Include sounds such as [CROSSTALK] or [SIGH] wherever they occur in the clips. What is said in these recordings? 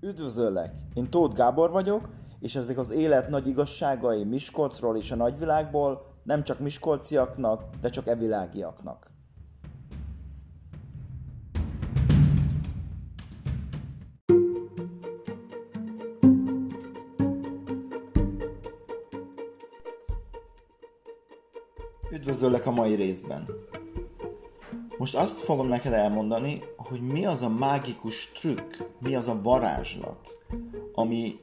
Üdvözöllek! Én Tóth Gábor vagyok, és ezek az élet nagy igazságai Miskolcról és a nagyvilágból nem csak miskolciaknak, de csak evilágiaknak. Üdvözöllek a mai részben! Most azt fogom neked elmondani, hogy mi az a mágikus trükk, mi az a varázslat, ami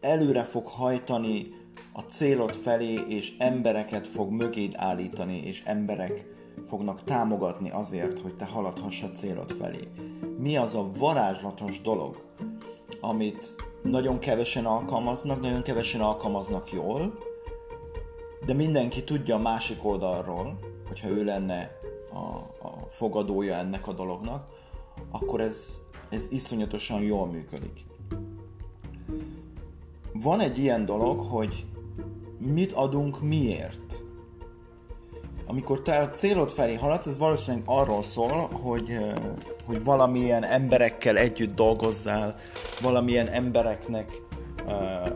előre fog hajtani a célod felé, és embereket fog mögéd állítani, és emberek fognak támogatni azért, hogy te haladhass a célod felé. Mi az a varázslatos dolog, amit nagyon kevesen alkalmaznak, nagyon kevesen alkalmaznak jól, de mindenki tudja a másik oldalról, hogyha ő lenne a, a fogadója ennek a dolognak, akkor ez, ez iszonyatosan jól működik. Van egy ilyen dolog, hogy mit adunk miért. Amikor te a célod felé haladsz, ez valószínűleg arról szól, hogy, hogy valamilyen emberekkel együtt dolgozzál, valamilyen embereknek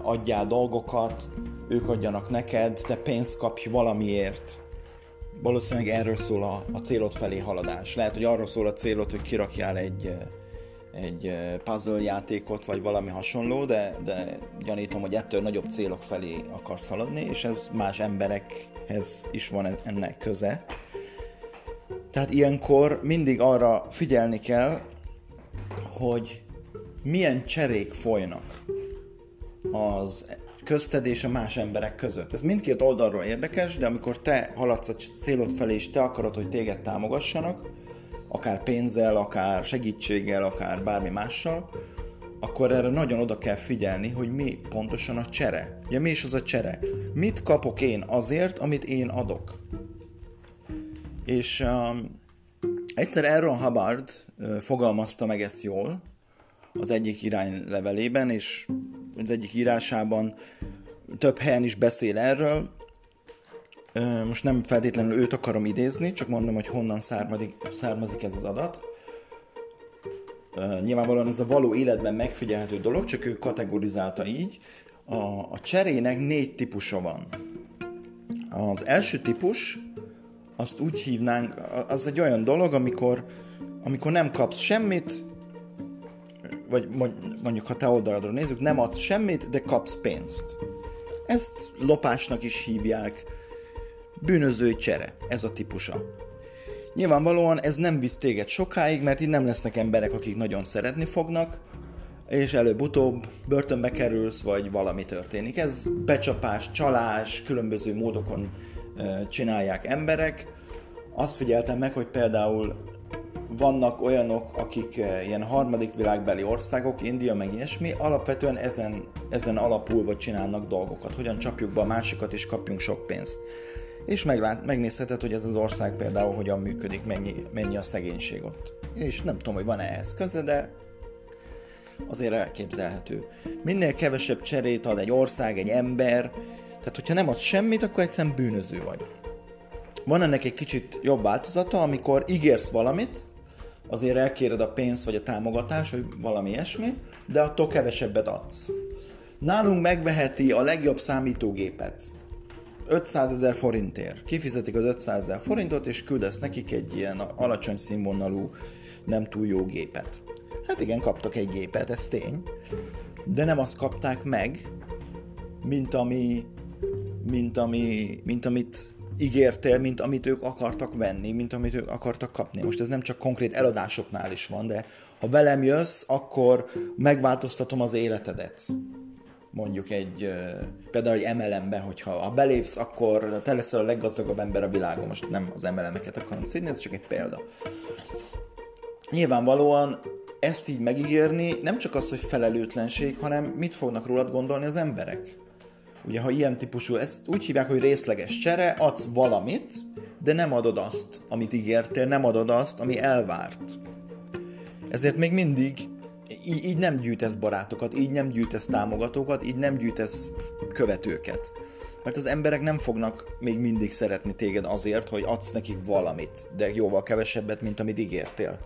adjál dolgokat, ők adjanak neked, te pénzt kapj valamiért valószínűleg erről szól a, a célod felé haladás. Lehet, hogy arról szól a célod, hogy kirakjál egy, egy puzzle játékot, vagy valami hasonló, de, de gyanítom, hogy ettől nagyobb célok felé akarsz haladni, és ez más emberekhez is van ennek köze. Tehát ilyenkor mindig arra figyelni kell, hogy milyen cserék folynak az közted és a más emberek között. Ez mindkét oldalról érdekes, de amikor te haladsz a célod felé, és te akarod, hogy téged támogassanak, akár pénzzel, akár segítséggel, akár bármi mással, akkor erre nagyon oda kell figyelni, hogy mi pontosan a csere. Ugye mi is az a csere? Mit kapok én azért, amit én adok? És um, egyszer Aaron Hubbard uh, fogalmazta meg ezt jól az egyik iránylevelében, és az egyik írásában több helyen is beszél erről. Most nem feltétlenül őt akarom idézni, csak mondom, hogy honnan származik, származik ez az adat. Nyilvánvalóan ez a való életben megfigyelhető dolog, csak ő kategorizálta így. A, a cserének négy típusa van. Az első típus, azt úgy hívnánk, az egy olyan dolog, amikor, amikor nem kapsz semmit, vagy mondjuk ha te oldalról nézzük, nem adsz semmit, de kapsz pénzt. Ezt lopásnak is hívják, bűnözői csere, ez a típusa. Nyilvánvalóan ez nem visz téged sokáig, mert itt nem lesznek emberek, akik nagyon szeretni fognak, és előbb-utóbb börtönbe kerülsz, vagy valami történik. Ez becsapás, csalás, különböző módokon csinálják emberek. Azt figyeltem meg, hogy például vannak olyanok, akik eh, ilyen harmadik világbeli országok, India meg ilyesmi, alapvetően ezen, ezen alapulva csinálnak dolgokat. Hogyan csapjuk be a másikat és kapjunk sok pénzt. És meglát, megnézheted, hogy ez az ország például hogyan működik, mennyi, mennyi a szegénység ott. És nem tudom, hogy van-e ehhez köze, de azért elképzelhető. Minél kevesebb cserét ad egy ország, egy ember, tehát hogyha nem ad semmit, akkor egyszerűen bűnöző vagy. Van ennek egy kicsit jobb változata, amikor ígérsz valamit, azért elkéred a pénzt vagy a támogatást, vagy valami ilyesmi, de attól kevesebbet adsz. Nálunk megveheti a legjobb számítógépet. 500 ezer forintért. Kifizetik az 500 ezer forintot, és küldesz nekik egy ilyen alacsony színvonalú, nem túl jó gépet. Hát igen, kaptak egy gépet, ez tény. De nem azt kapták meg, mint ami, mint ami, mint amit ígértél, mint amit ők akartak venni, mint amit ők akartak kapni. Most ez nem csak konkrét eladásoknál is van, de ha velem jössz, akkor megváltoztatom az életedet. Mondjuk egy, például egy MLM-be, hogyha ha belépsz, akkor te leszel a leggazdagabb ember a világon. Most nem az MLM-eket akarom színi, ez csak egy példa. Nyilvánvalóan ezt így megígérni nem csak az, hogy felelőtlenség, hanem mit fognak rólad gondolni az emberek ugye ha ilyen típusú, ezt úgy hívják, hogy részleges csere, adsz valamit, de nem adod azt, amit ígértél, nem adod azt, ami elvárt. Ezért még mindig így, így nem gyűjtesz barátokat, így nem gyűjtesz támogatókat, így nem gyűjtesz követőket. Mert az emberek nem fognak még mindig szeretni téged azért, hogy adsz nekik valamit, de jóval kevesebbet, mint amit ígértél.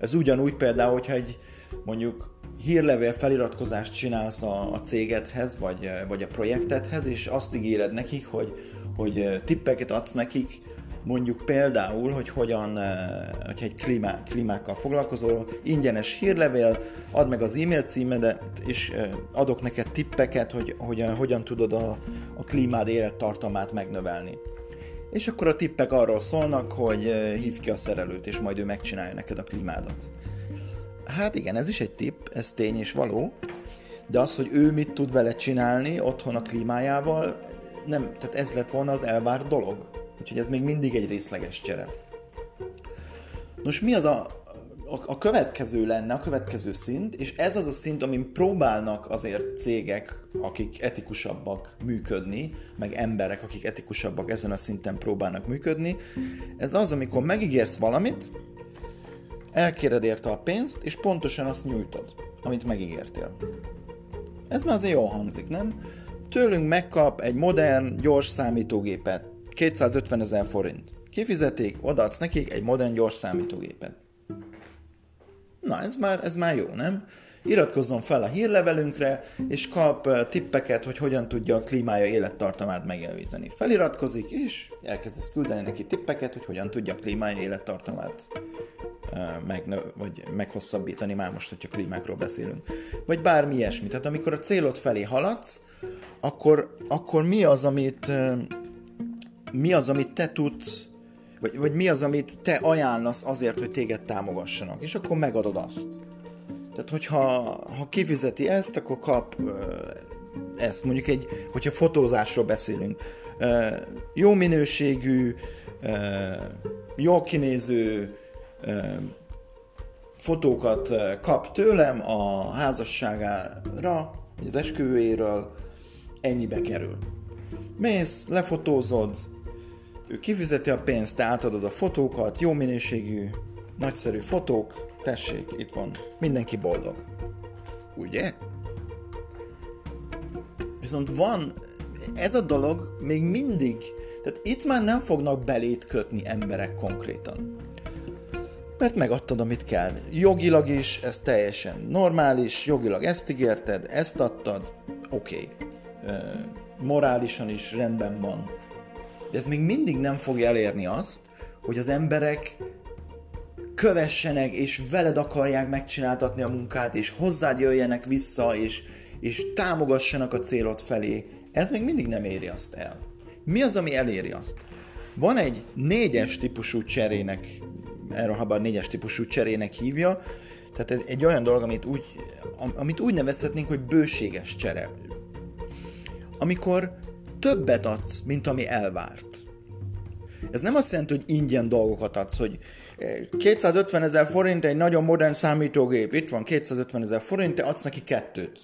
Ez ugyanúgy például, hogyha egy mondjuk hírlevél feliratkozást csinálsz a, a cégedhez, vagy, vagy a projektedhez, és azt ígéred nekik, hogy, hogy tippeket adsz nekik, mondjuk például, hogy hogyan, hogyha egy klímá, klímákkal foglalkozol, ingyenes hírlevél, add meg az e-mail címedet, és adok neked tippeket, hogy, hogy hogyan tudod a, a klímád élettartamát megnövelni. És akkor a tippek arról szólnak, hogy hívd ki a szerelőt, és majd ő megcsinálja neked a klímádat. Hát igen, ez is egy tipp, ez tény és való, de az, hogy ő mit tud vele csinálni otthon a klímájával, nem, tehát ez lett volna az elvárt dolog. Úgyhogy ez még mindig egy részleges csere. Nos, mi az a, a, a következő lenne, a következő szint, és ez az a szint, amin próbálnak azért cégek, akik etikusabbak működni, meg emberek, akik etikusabbak ezen a szinten próbálnak működni. Ez az, amikor megígérsz valamit, elkéred érte a pénzt, és pontosan azt nyújtod, amit megígértél. Ez már azért jól hangzik, nem? Tőlünk megkap egy modern, gyors számítógépet, 250 ezer forint. Kifizetik, odaadsz nekik egy modern, gyors számítógépet. Na, ez már, ez már jó, nem? Iratkozzon fel a hírlevelünkre, és kap tippeket, hogy hogyan tudja a klímája élettartamát megjavítani. Feliratkozik, és elkezdesz küldeni neki tippeket, hogy hogyan tudja a klímája élettartamát meg, vagy meghosszabbítani, már most, hogyha klímákról beszélünk. Vagy bármi ilyesmi. Tehát amikor a célod felé haladsz, akkor, akkor mi az, amit mi az, amit te tudsz, vagy, vagy mi az, amit te ajánlasz azért, hogy téged támogassanak, és akkor megadod azt. Tehát, hogyha ha kifizeti ezt, akkor kap ezt. Mondjuk egy, hogyha fotózásról beszélünk. Jó minőségű, jól kinéző fotókat kap tőlem a házasságára, az esküvőjéről, ennyibe kerül. Mész, lefotózod, ő kifizeti a pénzt, te átadod a fotókat, jó minőségű, nagyszerű fotók, tessék, itt van, mindenki boldog. Ugye? Viszont van, ez a dolog még mindig, tehát itt már nem fognak belét kötni emberek konkrétan. Mert megadtad, amit kell. Jogilag is ez teljesen normális, jogilag ezt ígérted, ezt adtad, oké. Okay. Morálisan is rendben van de ez még mindig nem fogja elérni azt, hogy az emberek kövessenek, és veled akarják megcsináltatni a munkát, és hozzád jöjjenek vissza, és, és támogassanak a célod felé. Ez még mindig nem éri azt el. Mi az, ami eléri azt? Van egy négyes típusú cserének, erről Hubbard négyes típusú cserének hívja, tehát ez egy olyan dolog, amit úgy, amit úgy nevezhetnénk, hogy bőséges csere. Amikor többet adsz, mint ami elvárt. Ez nem azt jelenti, hogy ingyen dolgokat adsz, hogy 250 eh, ezer forint egy nagyon modern számítógép, itt van 250 ezer forint, te adsz neki kettőt.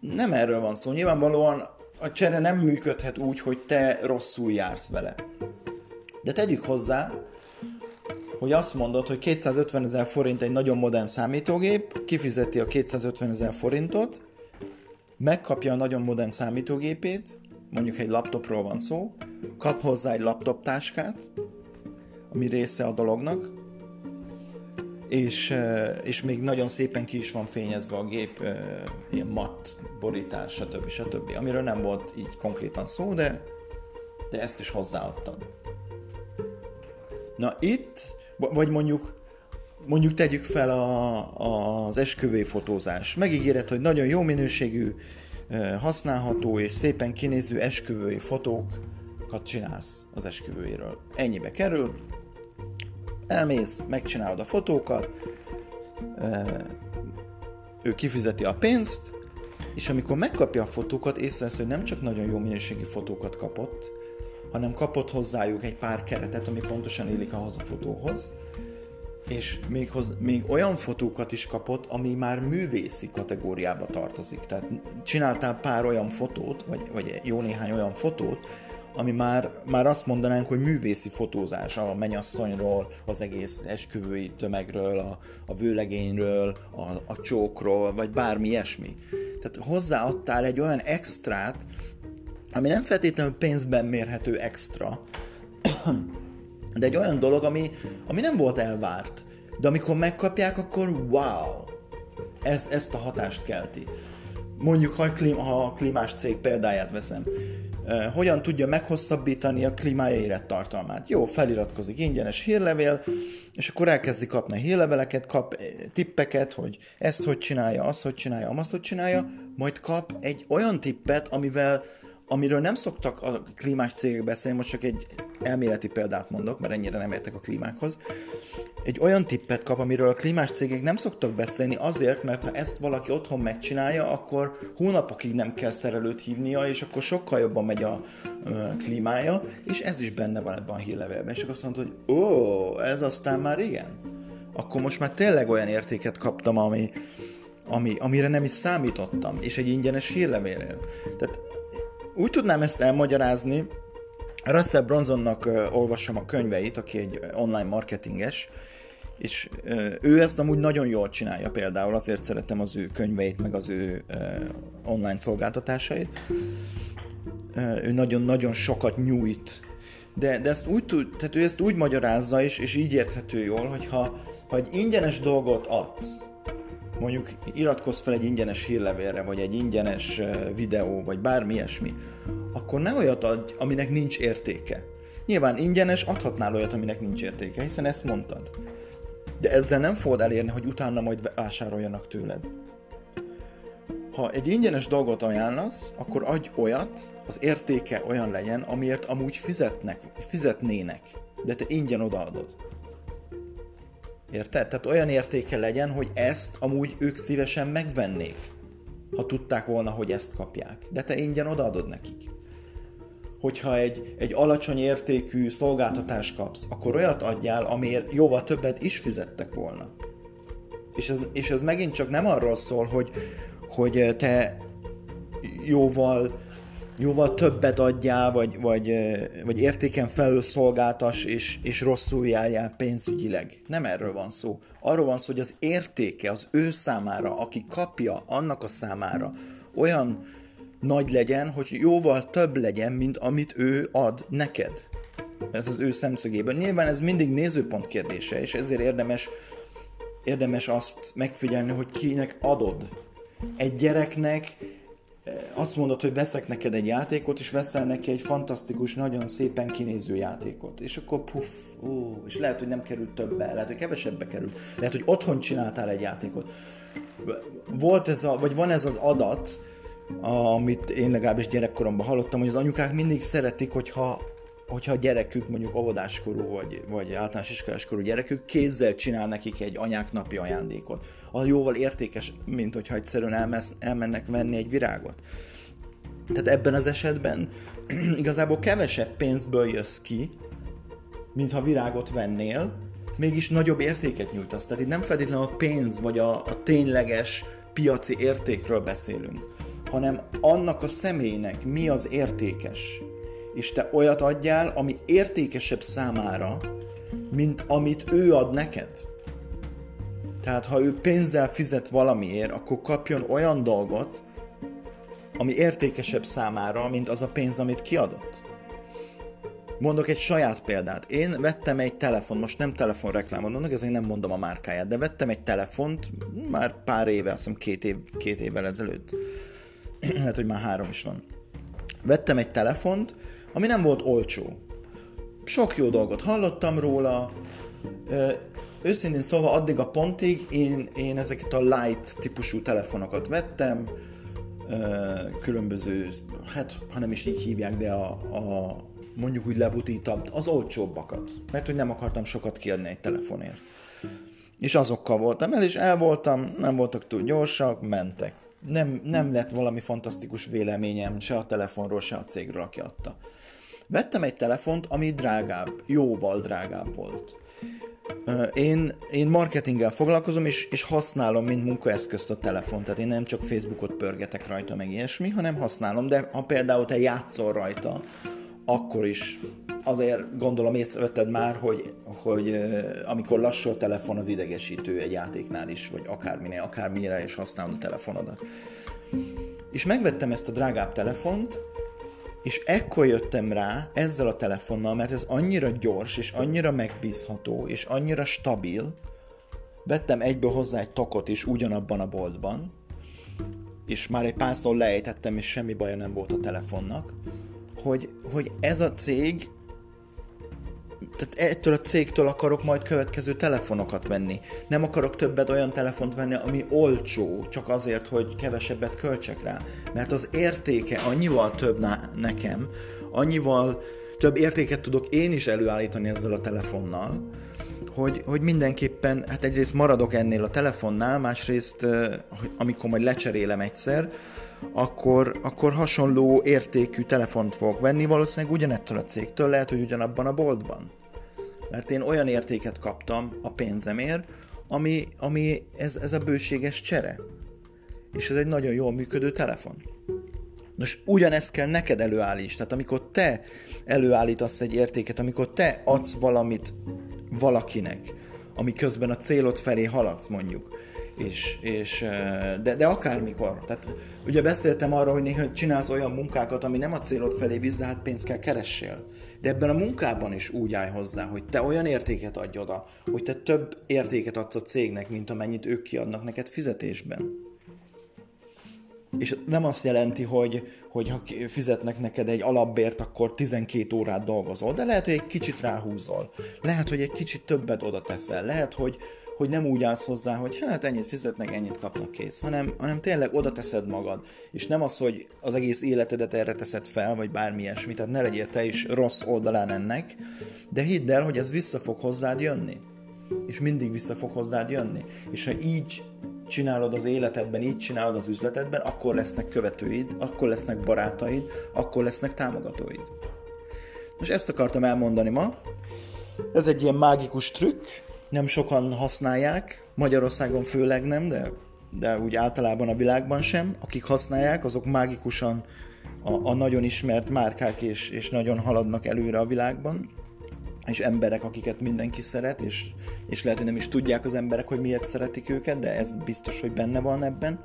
Nem erről van szó. Nyilvánvalóan a csere nem működhet úgy, hogy te rosszul jársz vele. De tegyük hozzá, hogy azt mondod, hogy 250 ezer forint egy nagyon modern számítógép, kifizeti a 250 ezer forintot, megkapja a nagyon modern számítógépét, mondjuk egy laptopról van szó, kap hozzá egy laptop táskát, ami része a dolognak, és, és még nagyon szépen ki is van fényezve a gép, ilyen matt borítás, stb. stb. Amiről nem volt így konkrétan szó, de, de ezt is hozzáadtad. Na itt, vagy mondjuk mondjuk tegyük fel a, az esküvői fotózás. Megígéred, hogy nagyon jó minőségű, használható és szépen kinéző esküvői fotókat csinálsz az esküvőjéről. Ennyibe kerül, elmész, megcsinálod a fotókat, ő kifizeti a pénzt, és amikor megkapja a fotókat, észrevesz, hogy nem csak nagyon jó minőségű fotókat kapott, hanem kapott hozzájuk egy pár keretet, ami pontosan élik ahhoz a fotóhoz, és még, hoz, még olyan fotókat is kapott, ami már művészi kategóriába tartozik. Tehát csináltál pár olyan fotót, vagy, vagy jó néhány olyan fotót, ami már, már azt mondanánk, hogy művészi fotózás a menyasszonyról, az egész esküvői tömegről, a, a vőlegényről, a, a csókról, vagy bármi ilyesmi. Tehát hozzáadtál egy olyan extrát, ami nem feltétlenül pénzben mérhető extra, de egy olyan dolog, ami, ami nem volt elvárt. De amikor megkapják, akkor wow! ez, ezt a hatást kelti. Mondjuk, ha, klím, ha a klímás cég példáját veszem, hogyan tudja meghosszabbítani a klímája élettartalmát. Jó, feliratkozik ingyenes hírlevél, és akkor elkezdi kapni hírleveleket, kap tippeket, hogy ezt hogy csinálja, azt hogy csinálja, azt hogy csinálja, majd kap egy olyan tippet, amivel amiről nem szoktak a klímás cégek beszélni, most csak egy elméleti példát mondok, mert ennyire nem értek a klímákhoz, egy olyan tippet kap, amiről a klímás cégek nem szoktak beszélni azért, mert ha ezt valaki otthon megcsinálja, akkor hónapokig nem kell szerelőt hívnia, és akkor sokkal jobban megy a ö, klímája, és ez is benne van ebben a hírlevélben. És akkor azt mondta, hogy ó, ez aztán már igen. Akkor most már tényleg olyan értéket kaptam, ami, ami, amire nem is számítottam, és egy ingyenes hírlevélről. Tehát úgy tudnám ezt elmagyarázni, Russell Bronsonnak uh, olvasom a könyveit, aki egy online marketinges, és ő ezt amúgy nagyon jól csinálja például, azért szeretem az ő könyveit, meg az ő online szolgáltatásait. Ő nagyon-nagyon sokat nyújt, de, de ezt úgy tud, tehát ő ezt úgy magyarázza is, és így érthető jól, hogy ha, ha egy ingyenes dolgot adsz, mondjuk iratkozz fel egy ingyenes hírlevélre, vagy egy ingyenes videó, vagy bármi ilyesmi, akkor ne olyat adj, aminek nincs értéke. Nyilván ingyenes, adhatnál olyat, aminek nincs értéke, hiszen ezt mondtad. De ezzel nem fogod elérni, hogy utána majd vásároljanak tőled. Ha egy ingyenes dolgot ajánlasz, akkor adj olyat, az értéke olyan legyen, amiért amúgy fizetnek, fizetnének, de te ingyen odaadod. Érted? Tehát olyan értéke legyen, hogy ezt amúgy ők szívesen megvennék, ha tudták volna, hogy ezt kapják. De te ingyen odaadod nekik. Hogyha egy, egy alacsony értékű szolgáltatást kapsz, akkor olyat adjál, amiért jóval többet is fizettek volna. És ez, és ez megint csak nem arról szól, hogy, hogy te jóval jóval többet adjál, vagy, vagy, vagy értéken felül szolgáltas, és, és rosszul járjál pénzügyileg. Nem erről van szó. Arról van szó, hogy az értéke az ő számára, aki kapja, annak a számára olyan nagy legyen, hogy jóval több legyen, mint amit ő ad neked. Ez az ő szemszögében. Nyilván ez mindig nézőpont kérdése, és ezért érdemes, érdemes azt megfigyelni, hogy kinek adod. Egy gyereknek azt mondod, hogy veszek neked egy játékot, és veszel neki egy fantasztikus, nagyon szépen kinéző játékot. És akkor puff, ó, és lehet, hogy nem került többe, lehet, hogy kevesebbe került. Lehet, hogy otthon csináltál egy játékot. Volt ez a, vagy van ez az adat, amit én legalábbis gyerekkoromban hallottam, hogy az anyukák mindig szeretik, hogyha hogyha a gyerekük, mondjuk óvodáskorú vagy, vagy általános iskoláskorú gyerekük kézzel csinál nekik egy anyák napi ajándékot. Az jóval értékes, mint hogyha egyszerűen elmesz, elmennek venni egy virágot. Tehát ebben az esetben [CLEARS THROAT] igazából kevesebb pénzből jössz ki, mint ha virágot vennél, mégis nagyobb értéket nyújtasz. Tehát itt nem feltétlenül a pénz vagy a, a tényleges piaci értékről beszélünk, hanem annak a személynek mi az értékes és te olyat adjál, ami értékesebb számára, mint amit ő ad neked. Tehát ha ő pénzzel fizet valamiért, akkor kapjon olyan dolgot, ami értékesebb számára, mint az a pénz, amit kiadott. Mondok egy saját példát. Én vettem egy telefon, most nem telefonreklámot mondok, ezért nem mondom a márkáját, de vettem egy telefont már pár éve, azt hiszem két, év, két évvel ezelőtt. [CLEARS THROAT] Lehet, hogy már három is van. Vettem egy telefont, ami nem volt olcsó. Sok jó dolgot hallottam róla, őszintén szóval addig a pontig én, én ezeket a light típusú telefonokat vettem, különböző, hát ha nem is így hívják, de a, a mondjuk úgy lebutítabb, az olcsóbbakat, mert hogy nem akartam sokat kiadni egy telefonért. És azokkal voltam el, és el voltam, nem voltak túl gyorsak, mentek. Nem, nem lett valami fantasztikus véleményem se a telefonról, se a cégről, aki adta. Vettem egy telefont, ami drágább, jóval drágább volt. Én, én marketinggel foglalkozom, és, és használom, mint munkaeszközt a telefont. Tehát én nem csak Facebookot pörgetek rajta, meg ilyesmi, hanem használom, de ha például te játszol rajta, akkor is azért gondolom észrevetted már, hogy, hogy amikor lassú a telefon, az idegesítő egy játéknál is, vagy akárminél, akármire is használod a telefonodat. És megvettem ezt a drágább telefont, és ekkor jöttem rá ezzel a telefonnal, mert ez annyira gyors, és annyira megbízható, és annyira stabil, vettem egyből hozzá egy tokot is ugyanabban a boltban, és már egy párszor lejtettem, és semmi baja nem volt a telefonnak, hogy, hogy ez a cég tehát ettől a cégtől akarok majd következő telefonokat venni. Nem akarok többet olyan telefont venni, ami olcsó, csak azért, hogy kevesebbet költsek rá. Mert az értéke annyival több nekem, annyival több értéket tudok én is előállítani ezzel a telefonnal, hogy, hogy mindenképpen, hát egyrészt maradok ennél a telefonnál, másrészt, amikor majd lecserélem egyszer, akkor, akkor hasonló értékű telefont fogok venni, valószínűleg ugyanettől a cégtől, lehet, hogy ugyanabban a boltban. Mert én olyan értéket kaptam a pénzemért, ami, ami ez, ez a bőséges csere. És ez egy nagyon jól működő telefon. Nos, ugyanezt kell neked előállíts. Tehát amikor te előállítasz egy értéket, amikor te adsz valamit valakinek, ami közben a célod felé haladsz mondjuk, és, és de, de akármikor. Tehát ugye beszéltem arról, hogy néha csinálsz olyan munkákat, ami nem a célod felé visz, de hát pénzt kell keressél. De ebben a munkában is úgy állj hozzá, hogy te olyan értéket adj oda, hogy te több értéket adsz a cégnek, mint amennyit ők kiadnak neked fizetésben. És nem azt jelenti, hogy, hogy ha fizetnek neked egy alapbért, akkor 12 órát dolgozol, de lehet, hogy egy kicsit ráhúzol. Lehet, hogy egy kicsit többet oda teszel. Lehet, hogy, hogy nem úgy állsz hozzá, hogy hát ennyit fizetnek, ennyit kapnak kész, hanem, hanem tényleg oda teszed magad. És nem az, hogy az egész életedet erre teszed fel, vagy bármi ilyesmi, tehát ne legyél te is rossz oldalán ennek, de hidd el, hogy ez vissza fog hozzád jönni. És mindig vissza fog hozzád jönni. És ha így csinálod az életedben, így csinálod az üzletedben, akkor lesznek követőid, akkor lesznek barátaid, akkor lesznek támogatóid. Most ezt akartam elmondani ma. Ez egy ilyen mágikus trükk, nem sokan használják, Magyarországon főleg nem, de, de úgy általában a világban sem. Akik használják, azok mágikusan a, a nagyon ismert márkák és, és nagyon haladnak előre a világban és emberek, akiket mindenki szeret, és, és lehet, hogy nem is tudják az emberek, hogy miért szeretik őket, de ez biztos, hogy benne van ebben.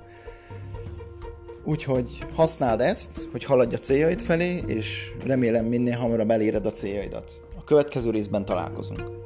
Úgyhogy használd ezt, hogy haladj a céljaid felé, és remélem minél hamarabb eléred a céljaidat. A következő részben találkozunk.